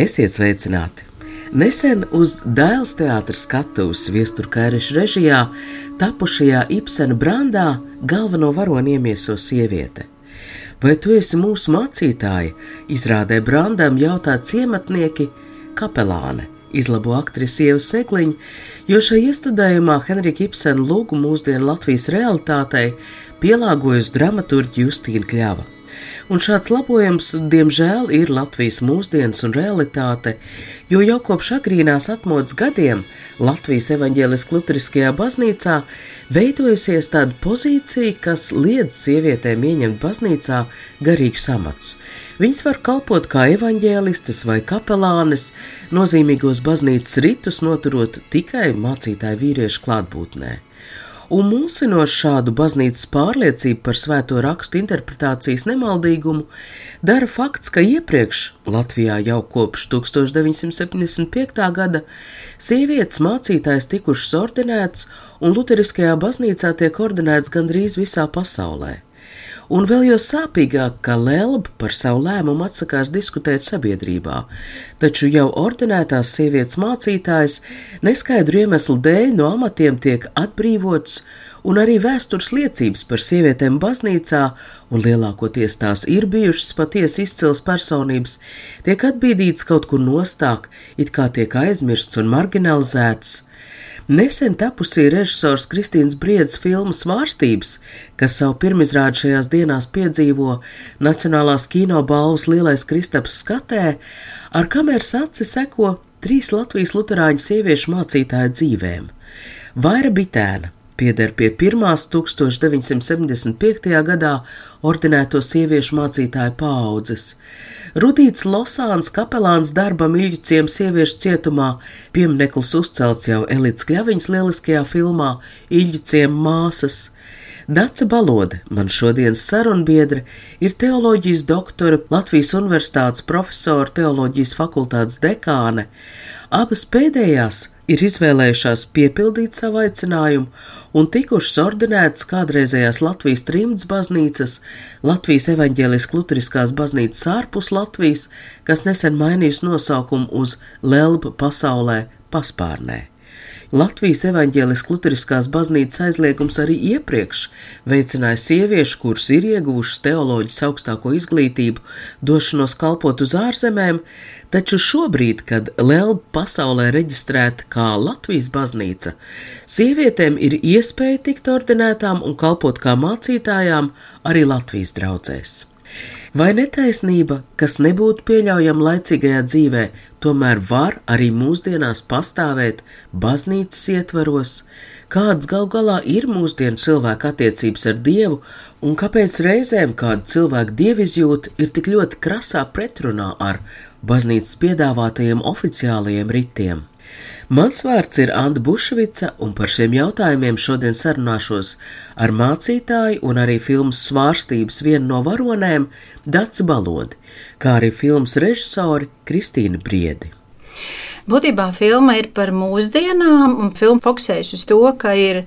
Esiet sveicināti! Nesen uz Dēls teātras skatuves viesturkaireša režijā tapušajā Ibsena brandā galveno varoni iemieso sieviete. Vai tu esi mūsu mācītāja? Izrādē brandām jautā ciematnieki kapelāne, izlabo aktrise Ieva Sekliņa, jo šajā iestudējumā Henrika Ibsena lūgu mūsdienu Latvijas realitātei pielāgojas dramaturģi Justīna Kļava. Un šāds labojums, diemžēl, ir Latvijas mūsdienas un realitāte, jo jau kopš agrīnās atmodas gadiem Latvijas evaņģēliskajā Lutriskajā baznīcā veidojusies tāda pozīcija, kas liedz sievietēm ieņemt baznīcā garīgus amatus. Viņas var kalpot kā evaņģēlistes vai kapelānes, nozīmīgos baznīcas ritus noturot tikai mācītāju vīriešu klātbūtnē un mūsinoši šādu baznīcas pārliecību par svēto rakstu interpretācijas nemaldīgumu dara fakts, ka iepriekš Latvijā jau kopš 1975. gada sievietes mācītājas tikušas ordinētas, un Lutheriskajā baznīcā tiek ordinētas gandrīz visā pasaulē un vēl jo sāpīgāk, ka Lelba par savu lēmumu atsakās diskutēt sabiedrībā, taču jau ordinētās sievietes mācītājs neskaidru iemeslu dēļ no amatiem tiek atbrīvots, un arī vēstures liecības par sievietēm baznīcā, un lielākoties tās ir bijušas patiesi izcils personības, tiek atbīdīts kaut kur nostāk, it kā tiek aizmirsts un marginalizēts. Nesen tapusī režisors Kristīns Briedis filmas Vārstības, kas savu pirmizrādi šajās dienās piedzīvo Nacionālās kino balvas lielais Kristaps skatē, ar kameras aci seko trīs Latvijas luterāņu sieviešu mācītāju dzīvēm. Vaira Bitēna, pieder pie pirmās 1975. gadā ordinēto sieviešu mācītāju paaudzes. Rudīts Losāns kapelāns darbam Iļģiciem sieviešu cietumā piemineklis uzcelts jau Elīts Kļaviņas lieliskajā filmā Iļģiciem māsas. Dace Balode, man šodienas sarunbiedre, ir teoloģijas doktore, Latvijas Universitātes profesora, teoloģijas fakultātes dekāne. Abas pēdējās ir izvēlējušās piepildīt savu aicinājumu un tikušas ordinētas kādreizējās Latvijas trimdas baznīcas, Latvijas evaņģēliskās luteriskās baznīcas ārpus Latvijas, kas nesen mainījusi nosaukumu uz Lelba pasaulē paspārnē. Latvijas evaņģēliskās luteriskās baznīcas aizliegums arī iepriekš veicināja sieviešu, kuras ir iegūšas teoloģijas augstāko izglītību, došanos kalpot uz ārzemēm, taču šobrīd, kad Lelba pasaulē reģistrēta kā Latvijas baznīca, sievietēm ir iespēja tikt ordinētām un kalpot kā mācītājām arī Latvijas draudzēs. Vai netaisnība, kas nebūtu pieļaujama laicīgajā dzīvē, tomēr var arī mūsdienās pastāvēt baznīcas ietvaros, kādas gal galā ir mūsdienu cilvēka attiecības ar Dievu, un kāpēc reizēm kāda cilvēka dievizjūta ir tik ļoti krasā pretrunā ar baznīcas piedāvātajiem oficiālajiem ritiem. Mans vārds ir Anna Bušvica, un par šiem jautājumiem šodien sarunāšos ar mācītāju un arī filmas svārstības vienu no varonēm Dacu Balodi, kā arī filmas režisori Kristīna Briedi. Būtībā filma ir par mūsdienām, un filma fokusējas uz to, ka ir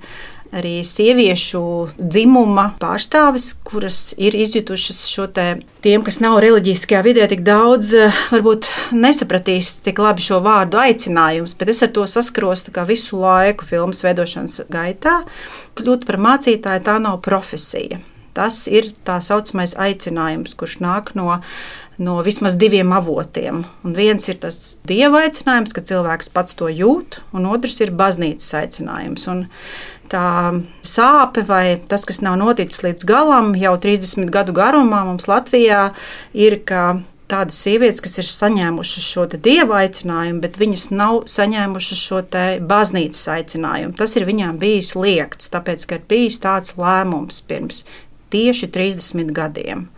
arī sieviešu dzimuma pārstāvis, kuras ir izjutušas šo te. Tiem, kas nav reliģiskajā vidē, tik daudz varbūt nesapratīs tik labi šo vārdu aicinājums, bet es ar to saskaros visu laiku filmas veidošanas gaitā. Kļūt par mācītāju tā nav profesija. Tas ir tā saucamais aicinājums, kurš nāk no no vismaz diviem avotiem. Un viens ir tas dieva aicinājums, ka cilvēks pats to jūt, un otrs ir baznīcas aicinājums. Un tā sāpe vai tas, kas nav noticis līdz galam, jau 30 gadu garumā mums Latvijā ir, tādas sievietes, kas ir saņēmušas šo dieva aicinājumu, bet viņas nav saņēmušas šo baznīcas aicinājumu. Tas ir viņām bijis liekts, tāpēc, ka ir bijis tāds lēmums pirms tieši 30 gadiem.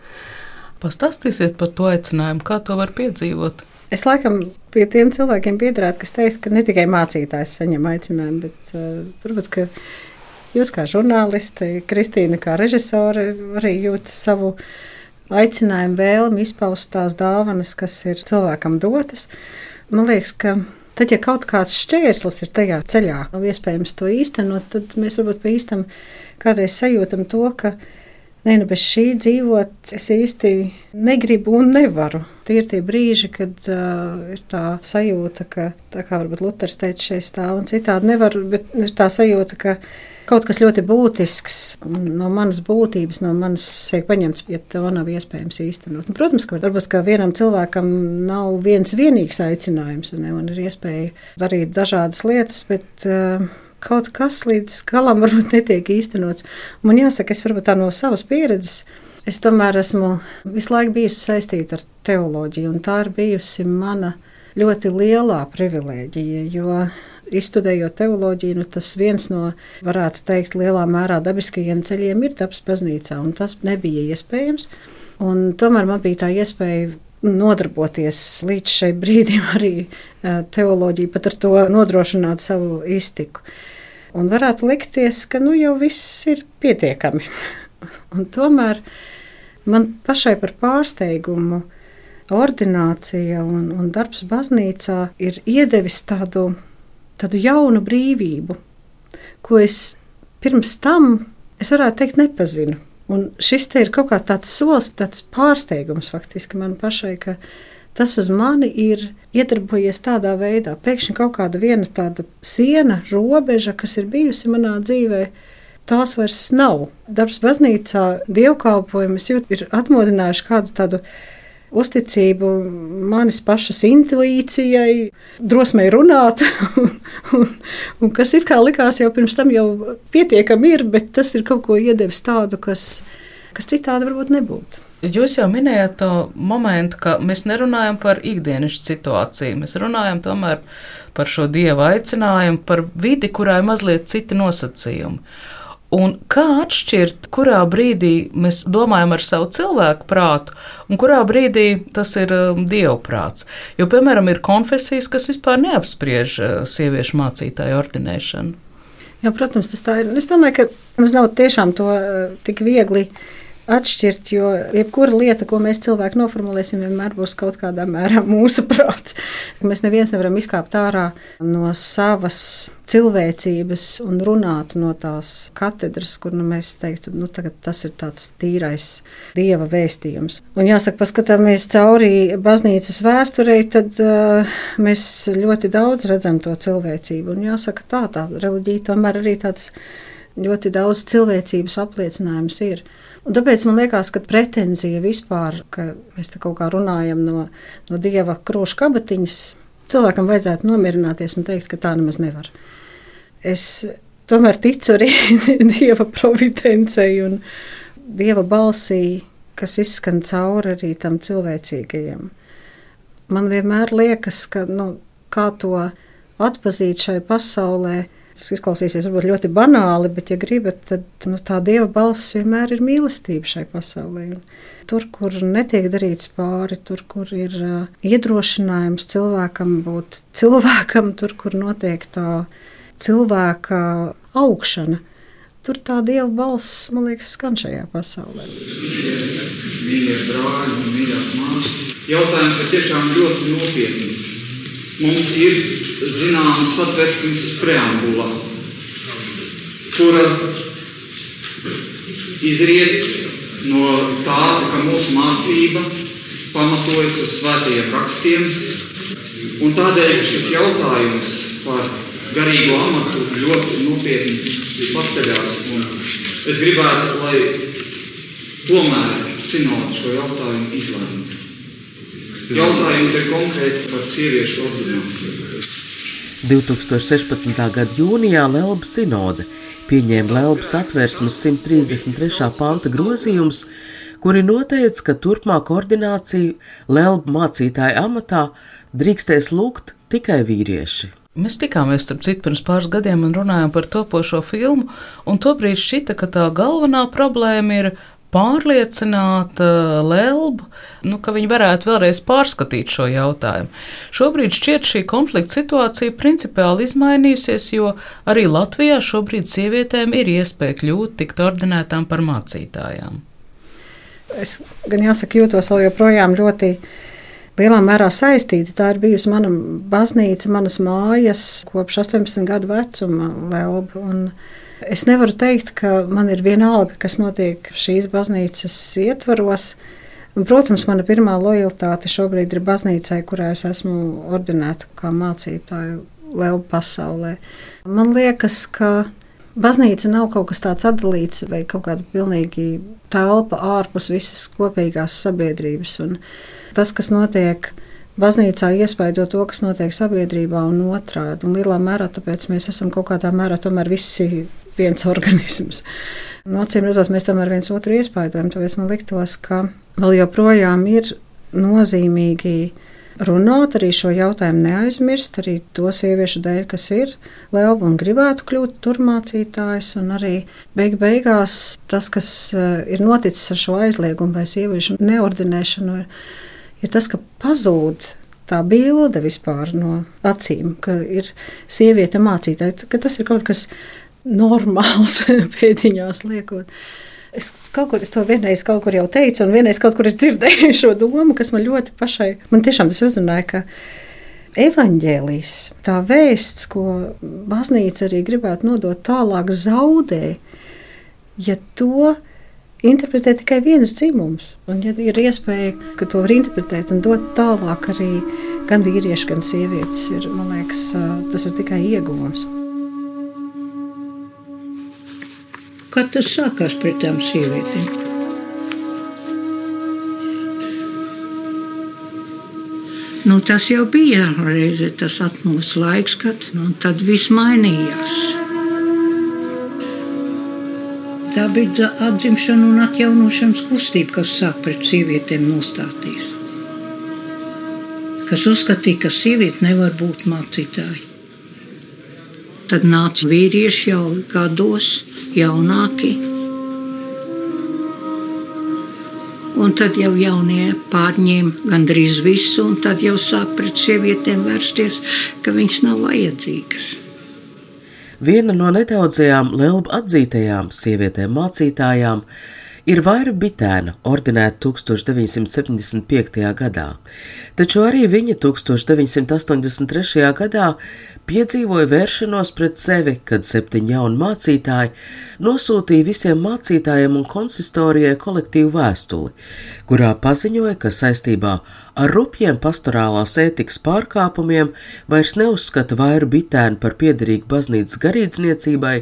Pastāstīsiet par to aicinājumu, kā to var piedzīvot. Es laikam pie tiem cilvēkiem piedarētu, kas teiks, ka ne tikai mācītājs saņem aicinājumu, bet uh, varbūt, ka jūs kā žurnālisti, Kristīna kā režisore arī jūt savu aicinājumu, vēlmi izpaust tās dāvanas, kas ir cilvēkam dotas. Man liekas, ka tad, ja kaut kāds šķērslis ir tajā ceļā, nav iespējams to īstenot, tad mēs varbūt pa īstam kādreiz sajūtam to, ka Nē, nu bez šī dzīvot es īsti negribu un nevaru. Tie ir tie brīži, kad uh, ir tā sajūta, ka, tā kā varbūt Luters teica, šeit stāv un citādi nevar, bet ir tā sajūta, ka kaut kas ļoti būtisks no manas būtības, no manas tiek paņemts, ja to nav iespējams īstenot. Un, protams, ka varbūt ka vienam cilvēkam nav viens vienīgs aicinājums, un, un ir iespēja darīt dažādas lietas, bet uh, kaut kas līdz galam varbūt netiek īstenots. Man jāsaka, es varbūt tā no savas pieredzes. Es tomēr esmu visu laiku bijusi saistīta ar teoloģiju, un tā ir bijusi mana ļoti lielā privilēģija. Jo izstudējot teoloģiju, nu, tas viens no, varētu teikt, lielā mērā dabiskajiem ceļiem ir dabas baznīcā, un tas nebija iespējams. Un tomēr man bija tā iespēja nodarboties līdz šai brīdim arī teoloģiju, pat ar to nodrošināt savu iztiku. Un varētu likties, ka nu jau viss ir pietiekami. Un tomēr man pašai par pārsteigumu ordinācija un, un darbs baznīcā ir iedevis tādu, tādu jaunu brīvību, ko es pirms tam, es varētu teikt, nepazinu. Un šis ir kaut kā tāds solis, tāds pārsteigums faktiski man pašai, ka tas uz mani ir iedarbojies tādā veidā. Pēkšņi kaut kāda viena tāda siena, robeža, kas ir bijusi manā dzīvē, tās vairs nav. Darbs baznīcā, dievkalpojums ir atmodinājuši kādu tādu uzticību manis pašas intuīcijai, drosmei runāt, un, un, un kas it kā likās jau pirms tam jau pietiekami ir, bet tas ir kaut ko iedevis tādu, kas, kas citādi varbūt nebūtu. Jūs jau minējāt to momentu, ka mēs nerunājam par ikdienas situāciju. Mēs runājam tomēr par šo dieva aicinājumu, par vidi, kurā ir mazliet citi nosacījumi. Un kā atšķirt, kurā brīdī mēs domājam ar savu cilvēku prātu, un kurā brīdī tas ir um, dievprāts? Jo, piemēram, ir konfesijas, kas vispār neapspriež uh, sieviešu mācītāju ordinēšanu. Jā, protams, tas tā ir. Es domāju, ka mums nav tiešām to uh, tik viegli atšķirt, jo jebkura lieta, ko mēs cilvēki noformulēsim, vienmēr būs kaut kādā mērā mūsu prāts. Mēs neviens nevaram izkāpt ārā no savas cilvēcības un runāt no tās katedras, kur nu, mēs teiktu, nu, tas ir tāds tīrais dieva vēstījums. Un jāsaka, paskatāmies cauri baznīcas vēsturei, tad uh, mēs ļoti daudz redzam to cilvēcību. Un jāsaka, tā, tā reliģija tomēr arī tāds ļoti daudz cilvēcības apliecinājums ir. Un tāpēc man liekas, ka pretenzija vispār, ka mēs te kaut kā runājam no, no dieva kroša kabatiņas, cilvēkam vajadzētu nomierināties un teikt, ka tā nemaz nevar. Es tomēr ticu arī dieva providencei un dieva balsī, kas izskan cauri arī tam cilvēcīgajam. Man vienmēr liekas, ka nu, kā to atpazīt šai pasaulē, Tas izklausīsies varbūt ļoti banāli, bet, ja gribat, tad nu, tā dieva balss vienmēr ir mīlestība šai pasaulē. Tur, kur netiek darīts pāri, tur, kur ir uh, iedrošinājums cilvēkam būt cilvēkam, tur, kur notiek tā cilvēka augšana, tur tā dieva balss, man liekas, skan šajā pasaulē. Mīļie brāļi mīļās māsas, jautājums ir tiešām ļoti nopietns. Mums ir zināma satversmes preambula, kura izriet no tā, ka mūsu mācība pamatojas uz svētajiem rakstiem, un tādēļ šis jautājums par garīgo amatu ļoti nopietni paceļās. Es gribētu, lai tomēr sinods šo jautājumu izlēmtu. Jautājums ir konkrēti par sieviešu ordināciju. 2016. gada jūnijā Lelba sinode pieņēma Lelbas atvērsmes 133. panta grozījums, kuri noteica, ka turpmāk ordināciju Lelba mācītāja amatā drīkstēs lūgt tikai vīrieši. Mēs tikāmies, starp citu, pirms pāris gadiem un runājām par topošo filmu, un tobrīd šķita, ka tā galvenā problēma ir pārliecināt uh, Lelbu, nu, ka viņi varētu vēlreiz pārskatīt šo jautājumu. Šobrīd šķiet šī konflikta situācija principiāli izmainījusies, jo arī Latvijā šobrīd sievietēm ir iespēja kļūt tikt ordinētām par mācītājām. Es gan jāsaka, jūtos vēl joprojām ļoti lielā mērā saistīta. Tā ir bijusi mana baznīca, manas mājas kopš 18 gadu vecuma Lelba. Es nevaru teikt, ka man ir vienalga, kas notiek šīs baznīcas ietvaros. Protams, mana pirmā lojalitāte šobrīd ir baznīcai, kurā es esmu ordinēta kā mācītāja lielu pasaulē. Man liekas, ka baznīca nav kaut kas tāds atdalīts vai kaut kāda pilnīgi telpa ārpus visas kopīgās sabiedrības. Un tas, kas notiek baznīcā, iespaido to, kas notiek sabiedrībā un otrādi. Un lielā mērā tāpēc mēs esam kaut kādā mērā tomēr visi viens organisms. No acīm redzot, mēs tomēr viens otru iespaidojam. Tāpēc man liktos, ka vēl joprojām ir nozīmīgi runāt, arī šo jautājumu neaizmirst, arī to sieviešu dēļ, kas ir liela un gribētu kļūt tur mācītājs. Un arī beig beigās tas, kas eh, ir noticis ar šo aizliegumu vai sieviešu neordinēšanu, ir tas, ka pazūd tā bilde vispār no acīm, ka ir sieviete mācītāja, ka tas ir kaut kas normāls pēdiņās liekot. Es kaut kur es to vienreiz kaut kur jau teicu, un vienreiz kaut kur es dzirdēju šo domu, kas man ļoti pašai, man tiešām tas uzrunāja, ka evaņģēlijas, tā vēsts, ko baznīca arī gribētu nodot tālāk, zaudē, ja to interpretē tikai viens dzimums. Un, ja ir iespēja, ka to var interpretēt un dot tālāk arī gan vīrieši, gan sievietes, ir, man liekas, tas ir tikai ieguvums. Kad tas sākās pret tām sievietēm? Nu, tas jau bija reize tas atmūs laiks, kad nu, viss mainījās. Tā bija atzimšana un atjaunošanas kustība, kas sāk pret sievietēm nostāties. Kas uzskatīja, ka sieviete nevar būt mācītāja. Tad nāca vīrieši jau gados, jaunāki. Un tad jau jaunie pārņēma gandrīz visu, un tad jau sāk pret sievietēm vērsties, ka viņas nav vajadzīgas. Viena no nedaudzajām Lielba atzītajām sievietēm mācītājām ir Vaira Bitēna, ordinēta 1975. gadā, taču arī viņa 1983. gadā piedzīvoja vēršanos pret sevi, kad septiņi jauni mācītāji nosūtīja visiem mācītājiem un konsistorijai kolektīvu vēstuli, kurā paziņoja, ka saistībā ar rupjiem pastorālās ētikas pārkāpumiem vairs neuzskata vairu bitēnu par piederīgu baznīcas garīdzniecībai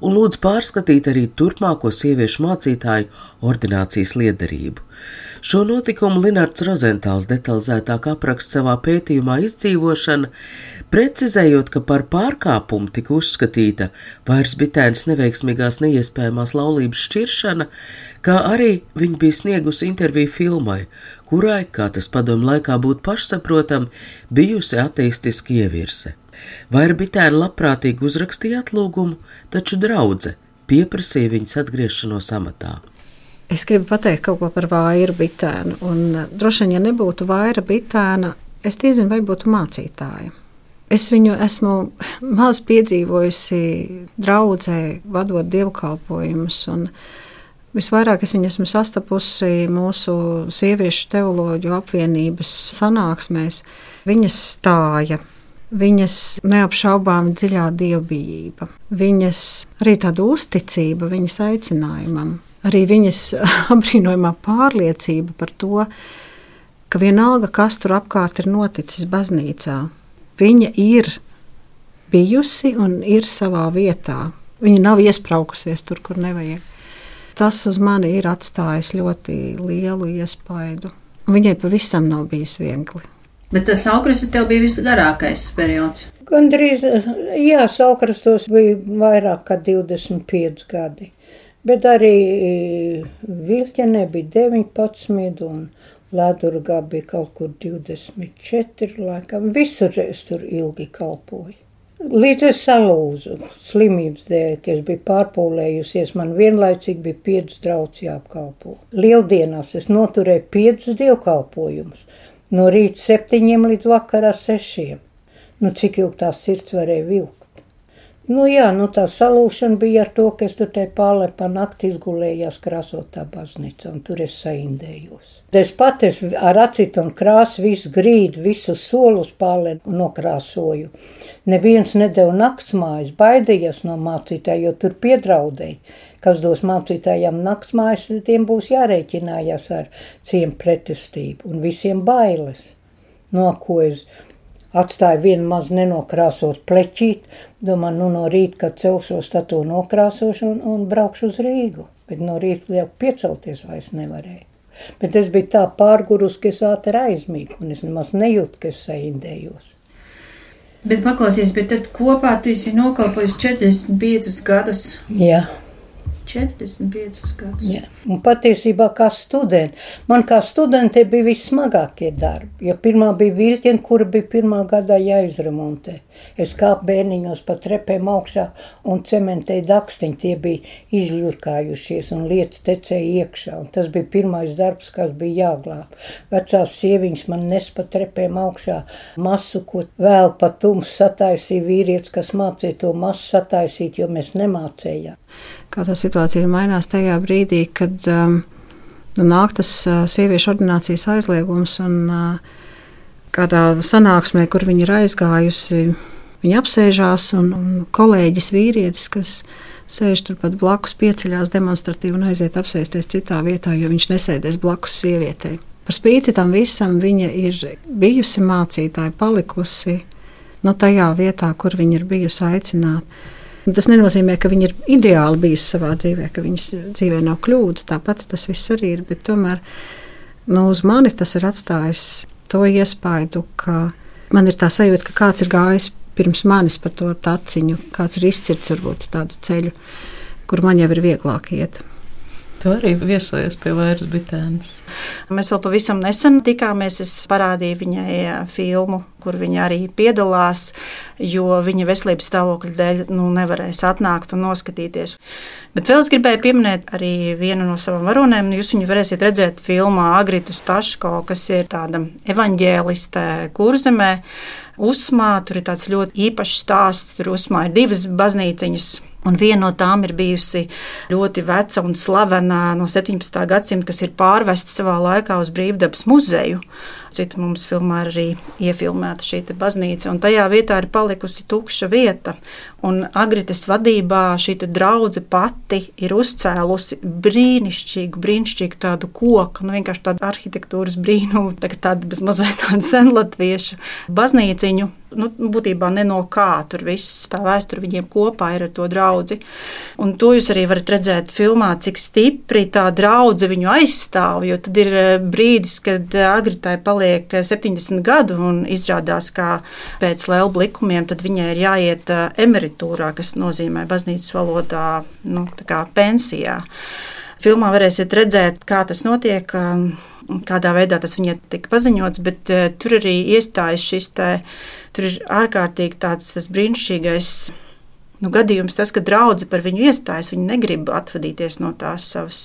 un lūdz pārskatīt arī turpmāko sieviešu mācītāju ordinācijas liederību. Šo notikumu Linards Rozentāls detalizētāk apraksta savā pētījumā izdzīvošana, precizējot, ka par pārkāpumu tika uzskatīta vairs bitēnas neveiksmīgās neiespējamās laulības šķiršana, kā arī viņa bija sniegusi interviju filmai, kurai, kā tas padomu laikā būtu pašsaprotam, bijusi ateistiski ievirse. Vaira bitēna labprātīgi uzrakstīja atlūgumu, taču draudze pieprasīja viņas atgriešanos amatā. Es gribu pateikt kaut ko par vāju bitēnu. Un, uh, droši vien, ja nebūtu vāja bitēna, es nezinu, vai būtu mācītāja. Es viņu esmu maz piedzīvojusi draudzē, vadot dievkalpojumus. Visvairāk es viņu esmu sastapusi mūsu sieviešu teoloģiju apvienības sanāksmēs. Viņas stāja, viņas neapšaubām dziļā dievbijība, viņas arī tāda uzticība viņas aicinājumam arī viņas apbrīnojamā pārliecība par to, ka vienalga, kas tur apkārt ir noticis baznīcā, viņa ir bijusi un ir savā vietā. Viņa nav iesprāgusies tur, kur nevajag. Tas uz mani ir atstājis ļoti lielu iespaidu. Viņai pavisam nav bijis viegli. Bet tas augstus tev bija visgarākais periods. Gan drīz, jā, saukrastos bija vairāk kā 25 gadi. Bet arī Vilķenē bija 19 un Ledurgā bija kaut kur 24 laikam. Visur es tur ilgi kalpoju. Līdz es salūzu slimības dēļ, ka es biju pārpūlējusies, man vienlaicīgi bija piecas draugs jāapkalpo. Lieldienās es noturēju piecus dievkalpojumus, no rīta septiņiem līdz vakarā sešiem. Nu, cik ilgi tās sirds varēja vilkt? Nu, jā, nu tā salūšana bija ar to, ka es tur te pārlē pa nakti izgulējās krāsotā baznīca, un tur es saindējos. Es pat es ar acītu un krāsu visu grīdu, visu solus pārlē nokrāsoju. Neviens nedēļa naktsmājas, baidījās no mācītāja, jo tur piedraudēja. Kas dos mācītājiem naktsmājas, tiem būs jārēķinājās ar ciem pretestību un visiem bailes. No ko es Atstāju vienu mazu nenokrāsot pleķīt, domāju, nu no rīta, kad celšos, tad to nokrāsošu un, un braukšu uz Rīgu. Bet no rīta jau piecelties vairs nevarēju. Bet es biju tā pārgurus, ka es ātri aizmīgu, un es nemaz nejūtu, ka es saindējos. Bet paklausies, bet tad kopā tu esi nokalpojis 45 gadus. Jā. 45 gadus. Jā. Un patiesībā, kā studenti, man kā studentē bija vissmagākie darbi. Jo pirmā bija vilciena, kura bija pirmā gadā jāizremontē. Es kāpu bērniņos pa trepēm augšā un cementēju dakstiņu. Tie bija izļurkājušies un lietas tecēja iekšā. Un tas bija pirmais darbs, kas bija jāglāb. Vecās sieviņas man nes pa trepēm augšā masu, ko vēl pa tums sataisīja vīrietis, kas mācīja to masu sataisīt, jo mēs nemācējām kā tā situācija mainās tajā brīdī, kad um, nu, nāk tas uh, sieviešu ordinācijas aizliegums un uh, kādā sanāksmē, kur viņa ir aizgājusi, viņa apsēžās un, un kolēģis vīrietis, kas sēž turpat blakus, pieceļās demonstratīvi un aiziet apsēsties citā vietā, jo viņš nesēdēs blakus sievietei. Par spīti tam visam viņa ir bijusi mācītāja, palikusi nu, tajā vietā, kur viņa ir bijusi aicināta. Tas nenozīmē, ka viņa ir ideāli bijusi savā dzīvē, ka viņas dzīvē nav kļūdu. Tāpat tas viss arī ir. Tomēr nu, uz mani tas ir atstājis to iespaidu, ka man ir tā sajūta, ka kāds ir gājis pirms manis pa to taciņu, kāds ir izcirts varbūt tādu ceļu, kur man jau ir vieglāk iet. Tu arī viesojies pie vairas bitēnas. Mēs vēl pavisam nesen tikāmies. Es parādīju viņai filmu, kur viņa arī piedalās, jo viņa veselības stāvokļa dēļ nu, nevarēs atnākt un noskatīties. Bet vēl es gribēju pieminēt arī vienu no savām varonēm. Jūs viņu varēsiet redzēt filmā Agritus Taško, kas ir tāda evaņģēliste kurzemē. Usmā tur ir tāds ļoti īpašs stāsts. Tur Usmā ir divas baznīciņas Un viena no tām ir bijusi ļoti veca un slavena no 17. gadsimta, kas ir pārvesta savā laikā uz Brīvdabas muzeju. Citu mums filmā ir arī iefilmēta šī baznīca, un tajā vietā ir palikusi tukša vieta. Un Agrites vadībā šī draudzene pati ir uzcēlusi brīnišķīgu, brīnišķīgu tādu koku, nu vienkārši tādu arhitektūras brīnumu, tā tādu bezmazliet tādu senlatviešu baznīciņu. Nu, būtībā ne no kā tur viss tā vēsture viņiem kopā ir ar to draugu. Un to jūs arī varat redzēt filmā, cik stipri tā draudzene viņu aizstāv. Jo tad ir eh, brīdis, kad Agritai paliek paliek 70 gadu un izrādās, ka pēc lēlu likumiem viņai ir jāiet emeritūrā, kas nozīmē baznīcas valodā nu, pensijā. Filmā varēsiet redzēt, kā tas notiek, kādā veidā tas viņai tika paziņots, bet tur arī iestājas šis te, tur ir ārkārtīgi tāds brīnišķīgais Nu, gadījums tas, ka draugi par viņu iestājas, viņi negrib atvadīties no tās savas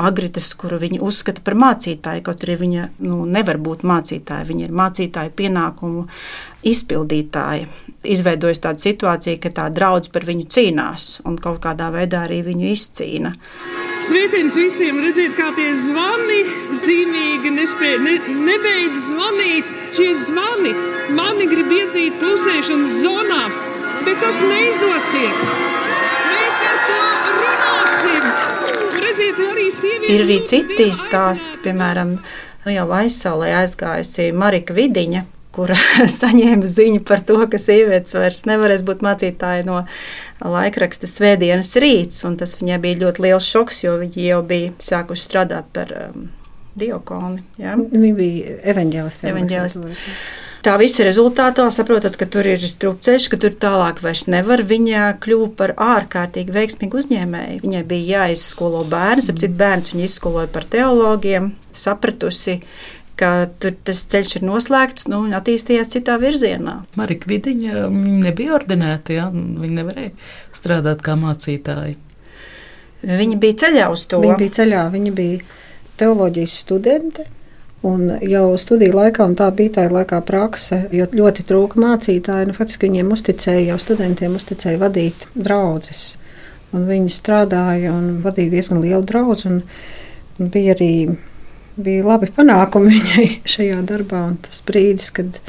agritas, kuru viņi uzskata par mācītāju. Kaut arī viņa nu, nevar būt mācītāja, viņa ir mācītāja pienākumu izpildītāja. Izveidojas tāda situācija, ka tā draudzene par viņu cīnās un kaut kādā veidā arī viņu izcīna. Sveiciens visiem! Redziet, kā tie zvani zīmīgi nespēja, ne, nebeidz zvanīt. Šie zvani mani grib iedzīt klusēšanas zonā bet tas neizdosies. Mēs par to runāsim. Redziet, arī sieviete. Ir arī citi stāsti, piemēram, nu jau aizsaulē aizgājusi Marika Vidiņa kur saņēma ziņu par to, ka sievietes vairs nevarēs būt mācītāji no laikraksta Svētdienas rīts. Tas viņai bija ļoti liels šoks, jo viņi jau bija sākuši strādāt par um, diakoni. Ja? Viņi bija evaņģēlisti. Tā visa rezultātā saprotat, ka tur ir strupceļš, ka tur tālāk vairs nevar. Viņa kļuva par ārkārtīgi veiksmīgu uzņēmēju. Viņai bija jāizskolo bērns, ap citu bērns viņa izskoloja par teologiem, sapratusi, ka tur tas ceļš ir noslēgts nu, un attīstījās citā virzienā. Marika Vidiņa nebija ordinēta, ja? viņa nevarēja strādāt kā mācītāja. Viņa bija ceļā uz to. Viņa bija ceļā, viņa bija teoloģijas studente. Un jau studiju laikā, un tā bija tā laikā prakse, jo ļoti trūka mācītāji, nu, faktiski viņiem uzticēja, jau studentiem uzticēja vadīt draugus. Viņi strādāja un vadīja diezgan lielu draugu, bija arī bija labi panākumi viņai šajā darbā. Tas brīdis, kad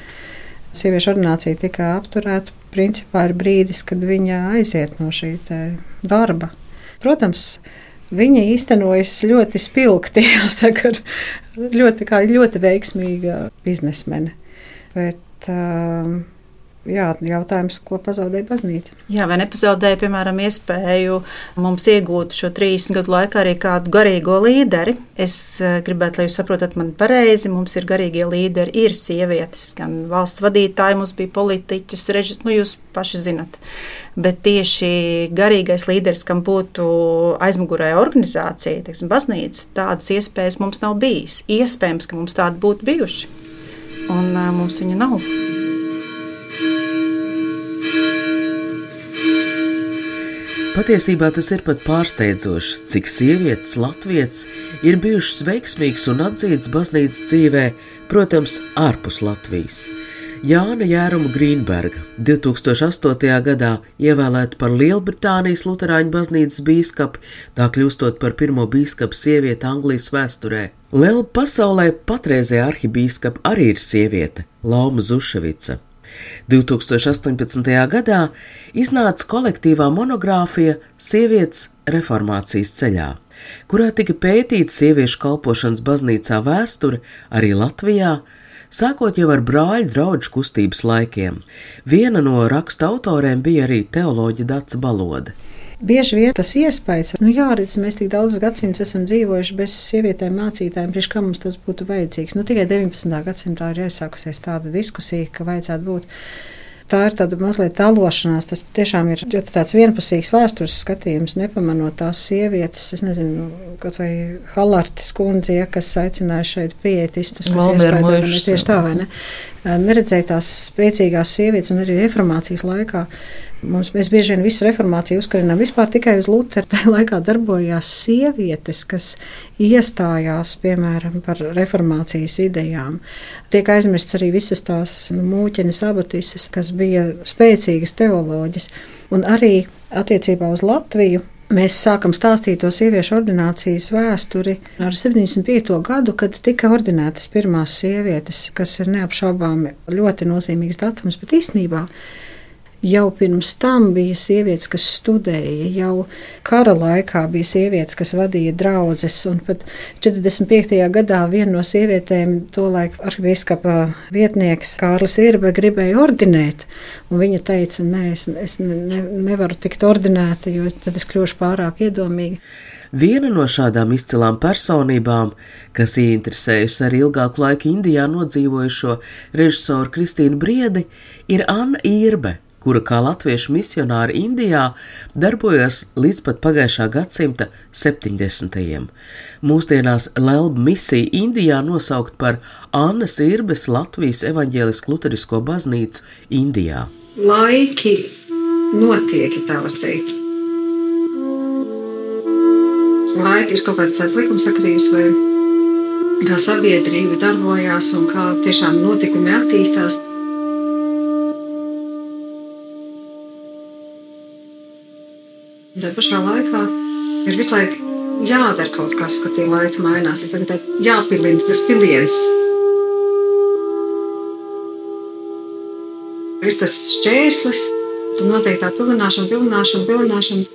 sieviešu ordinācija tika apturēta, principā ir brīdis, kad viņa aiziet no šī darba. Protams, Viņa īstenojas ļoti spilgti, jāsaka, ļoti, ļoti veiksmīga biznesmene. Bet, um, Jā, jautājums, ko pazaudēja baznīca? Jā, vai nepazaudēja, piemēram, iespēju mums iegūt šo 30 gadu laikā arī kādu garīgo līderi? Es eh, gribētu, lai jūs saprotat mani pareizi, mums ir garīgie līderi, ir sievietes, gan valsts vadītāji, mums bija politiķis, režis, nu jūs paši zinat. Bet tieši garīgais līderis, kam būtu aizmugurē organizācija, teiksim, baznīca, tādas iespējas mums nav bijis. Iespējams, ka mums tādi būtu bijuši, un uh, mums viņa nav. Patiesībā tas ir pat pārsteidzoši, cik sievietes Latvijas ir bijušas veiksmīgas un atzītas baznīcas dzīvē, protams, ārpus Latvijas. Jāna Jēruma Grīnberga 2008. gadā ievēlēta par Lielbritānijas Lutāņu baznīcas bīskapu, tā kļūstot par pirmo bīskapu sievieti Anglijas vēsturē. Liela pasaulē patreizējā arhibīskapa arī ir sieviete - Lauma Zuševica. 2018. gadā iznāca kolektīvā monogrāfija Sievietes reformācijas ceļā, kurā tika pētīta sieviešu kalpošanas baznīcā vēsture arī Latvijā, sākot jau ar brāļu draugu kustības laikiem. Viena no raksta autoriem bija arī teoloģija Dāca Balode. Bieži vien tas iespējas, nu jāredz, mēs tik daudz gadsimtus esam dzīvojuši bez sievietēm mācītājiem, priekš kā mums tas būtu vajadzīgs. Nu, tikai 19. gadsimtā ir iesākusies tāda diskusija, ka vajadzētu būt. Tā ir tāda mazliet talošanās. Tas tiešām ir tāds vienpusīgs vēstures skatījums, nepamanot tās sievietes. Es nezinu, kaut vai Halartis kundze, ja, kas aicināja šeit prietistus, kas iespējams tieši tā vai ne. Neredzēja tās spēcīgās sievietes un arī reformācijas laikā Mums, mēs bieži vien visu reformāciju uzskarinām vispār tikai uz Lutera. Tajā laikā darbojās sievietes, kas iestājās, piemēram, par reformācijas idejām. Tiek aizmirsts arī visas tās nu, mūķenes abatises, kas bija spēcīgas teoloģijas. Un arī attiecībā uz Latviju Mēs sākam stāstīt to sieviešu ordinācijas vēsturi ar 75. gadu, kad tika ordinētas pirmās sievietes, kas ir neapšaubāmi ļoti nozīmīgs datums, bet īstenībā Jau pirms tam bija sievietes, kas studēja, jau kara laikā bija sievietes, kas vadīja draugus. Pat 45. gadā viena no sievietēm, tolaik arhibīskapa vietnieks Kārlis Irbe, gribēja ordinēt. Viņa teica, nē, es, es ne, nevaru tikt ordinēta, jo tad es kļūšu pārāk iedomīga. Viena no šādām izcilām personībām, kas ieinteresējusi arī ilgāku laiku Indijā nodzīvojušo režisoru Kristīnu Briedi, ir Anna Irbe kura kā latviešu misionāri Indijā darbojas līdz pat pagājušā gadsimta 70. Mūsdienās Lelba misija Indijā nosaukt par Annas Irbes Latvijas evaņģēlisku luterisko baznīcu Indijā. Laiki notiek, tā var teikt. Laiki ir kaut kāds tāds likumsakrības vai kā sabiedrība darbojās un kā tiešām notikumi attīstās. Tā pašā laikā ir visu laiku jādara kaut kas, ka tie laiki mainās. Ir tagad jāpilina tas piliens. Ir tas šķērslis, tad notiek tā pilināšana, pilināšana, pilināšana.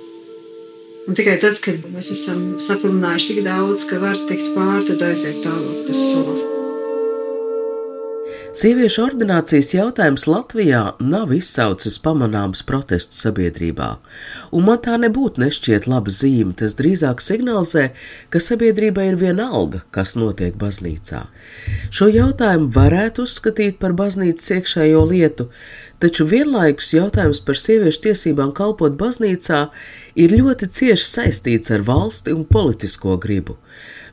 Un tikai tad, kad mēs esam sapilinājuši tik daudz, ka var tikt pāri, tad aiziet tālāk tas solis. Sieviešu ordinācijas jautājums Latvijā nav izsaucis pamanāms protestu sabiedrībā, un man tā nebūtu nešķiet laba zīme. Tas drīzāk signalizē, ka sabiedrībai ir viena alga, kas notiek baznīcā. Šo jautājumu varētu uzskatīt par baznīcas iekšējo lietu, taču vienlaikus jautājums par sieviešu tiesībām kalpot baznīcā ir ļoti cieši saistīts ar valsti un politisko gribu.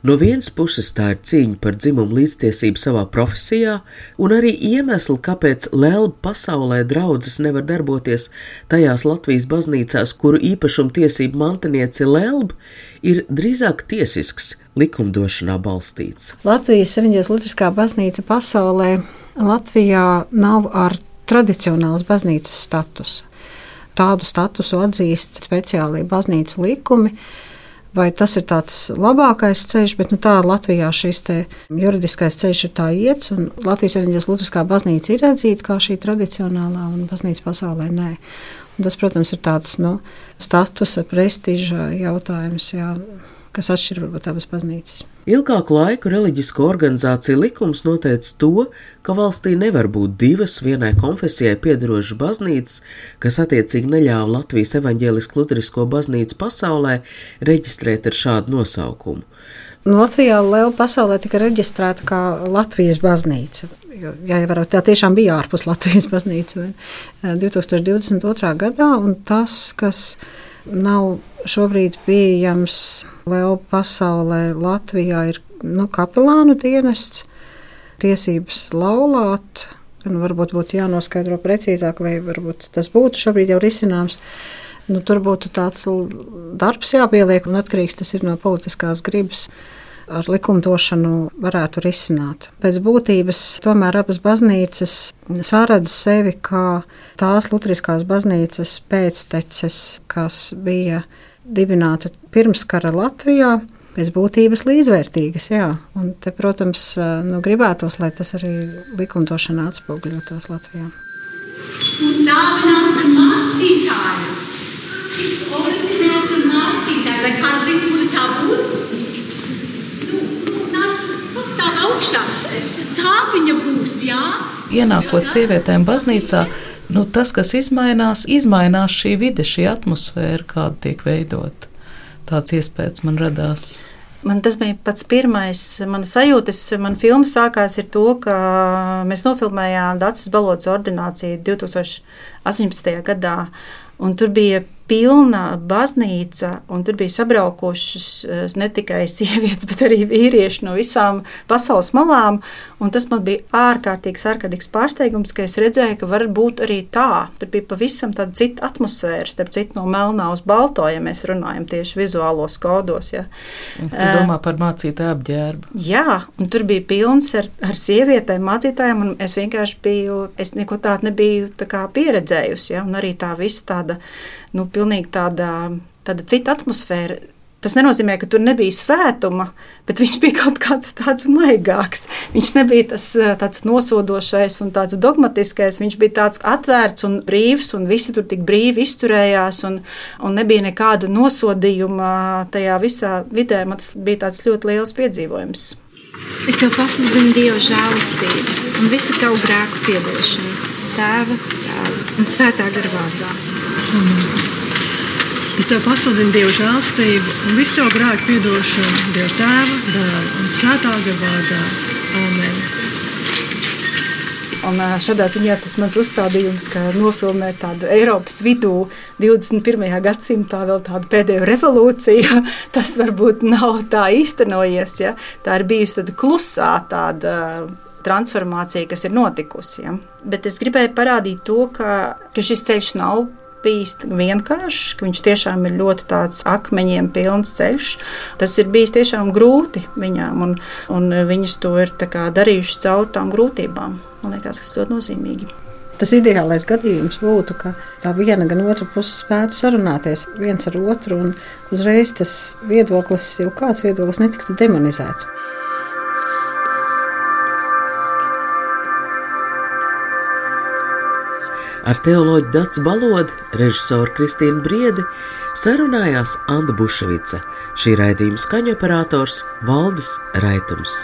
No vienas puses tā ir cīņa par dzimumu līdztiesību savā profesijā, un arī iemesli, kāpēc Lēlba pasaulē draudzes nevar darboties tajās Latvijas baznīcās, kuru īpašuma tiesību mantiniece Lēlba, ir drīzāk tiesisks, likumdošanā balstīts. Latvijas Savienības Lutriskā baznīca pasaulē Latvijā nav ar tradicionālas baznīcas statusu. Tādu statusu atzīst speciāli baznīcu likumi vai tas ir tāds labākais ceļš, bet nu, tā Latvijā šis juridiskais ceļš ir tā iets, un Latvijas Evanģēlas Lutriskā baznīca ir atzīta kā šī tradicionālā, un baznīca pasaulē nē. Un tas, protams, ir tāds nu, statusa, prestiža jautājums. Jā kas atšķir varbūt abas baznīcas. Ilgāku laiku reliģisko organizāciju likums noteica to, ka valstī nevar būt divas vienai konfesijai piedarošas baznīcas, kas attiecīgi neļāva Latvijas evaņģēlisku luterisko baznīcu pasaulē reģistrēt ar šādu nosaukumu. Nu, Latvijā liela pasaulē tika reģistrēta kā Latvijas baznīca. Jā, jau tā tiešām bija ārpus Latvijas baznīcas 2022. gadā, un tas, kas nav šobrīd pieejams vēl pasaulē. Latvijā ir nu, kapelānu dienests, tiesības laulāt. Nu, varbūt būtu jānoskaidro precīzāk, vai tas būtu šobrīd jau risināms. Nu, tur būtu tāds darbs jāpieliek, un atkarīgs tas ir no politiskās gribas ar likumdošanu varētu risināt. Pēc būtības tomēr abas baznīcas sāradz sevi kā tās Lutriskās baznīcas pēcteces, kas bija dibināta pirms kara Latvijā. Pēc būtības līdzvērtīgas, jā. Un te, protams, nu, gribētos, lai tas arī likumdošanā atspoguļotos Latvijā. Uz dāvināta mācītāja. Tiks ordinēta mācītāja. Vai kāds zina, kura tā būs? Nu, nu, nāc, pastāv augšā. Tā viņa būs, jā. Ienākot sievietēm baznīcā, nu, tas, kas izmainās, izmainās šī vide, šī atmosfēra, kāda tiek veidota. Tāds iespējas man radās. Man tas bija pats pirmais. Mana sajūta, man filma sākās ar to, ka mēs nofilmējām Dācis Balotas ordināciju 2018. gadā. Un tur bija pilna baznīca, un tur bija sabraukušas eh, ne tikai sievietes, bet arī vīrieši no visām pasaules malām. Tas man bija ārkārtīgs, ārkārtīgs pārsteigums, ka es redzēju, ka var būt arī tā. Tur bija pavisam cita atmosfēra, starp citu, no melnā uz balto, ja mēs runājam tieši vizuālos kodos. Ja. Tu domā par mācītāju apģērbu? Jā, un tur bija pilns ar, ar sievietēm, mācītājiem, un es vienkārši biju, es neko tādu nebiju tā pieredzējusi. Ja, un arī tā visa tāda nu, pilnīgi tāda, tāda cita atmosfēra. Tas nenozīmē, ka tur nebija svētuma, bet viņš bija kaut kāds tāds maigāks. Viņš nebija tas tāds nosodošais un tāds dogmatiskais. Viņš bija tāds atvērts un brīvs, un visi tur tik brīvi izturējās, un, un nebija nekāda nosodījuma tajā visā vidē. Man tas bija tāds ļoti liels piedzīvojums. Es tev pasludinu Dieva žēlastību un visu tavu grēku piedošanu, tēva, tēva un svētā gara vārdā. Es tev pasludinu Dievu žēlstību un visu tev grēku piedošanu, Dieva tēva, dēla un svētā gara vārdā. Amen. Un šādā ziņā tas mans uzstādījums, ka nofilmēt tādu Eiropas vidū 21. gadsimtā vēl tādu pēdējo revolūciju, tas varbūt nav tā īstenojies. Ja? Tā ir bijusi tāda klusā tāda transformācija, kas ir notikusi. Ja? Bet es gribēju parādīt to, ka, ka šis ceļš nav bijis vienkāršs, ka viņš tiešām ir ļoti tāds akmeņiem pilns ceļš. Tas ir bijis tiešām grūti viņām, un, un viņas to ir darījušas caur tām grūtībām. Man liekas, tas ļoti nozīmīgi. Tas ideālais gadījums būtu, ka tā viena gan otra puse spētu sarunāties viens ar otru, un uzreiz tas viedoklis, jau kāds viedoklis, netiktu demonizēts. Ar teoloģu Dats Balodu, režisoru Kristīnu Briedi sarunājās Anna Buševica, šī raidījuma skaņu operators Valdis Raitums.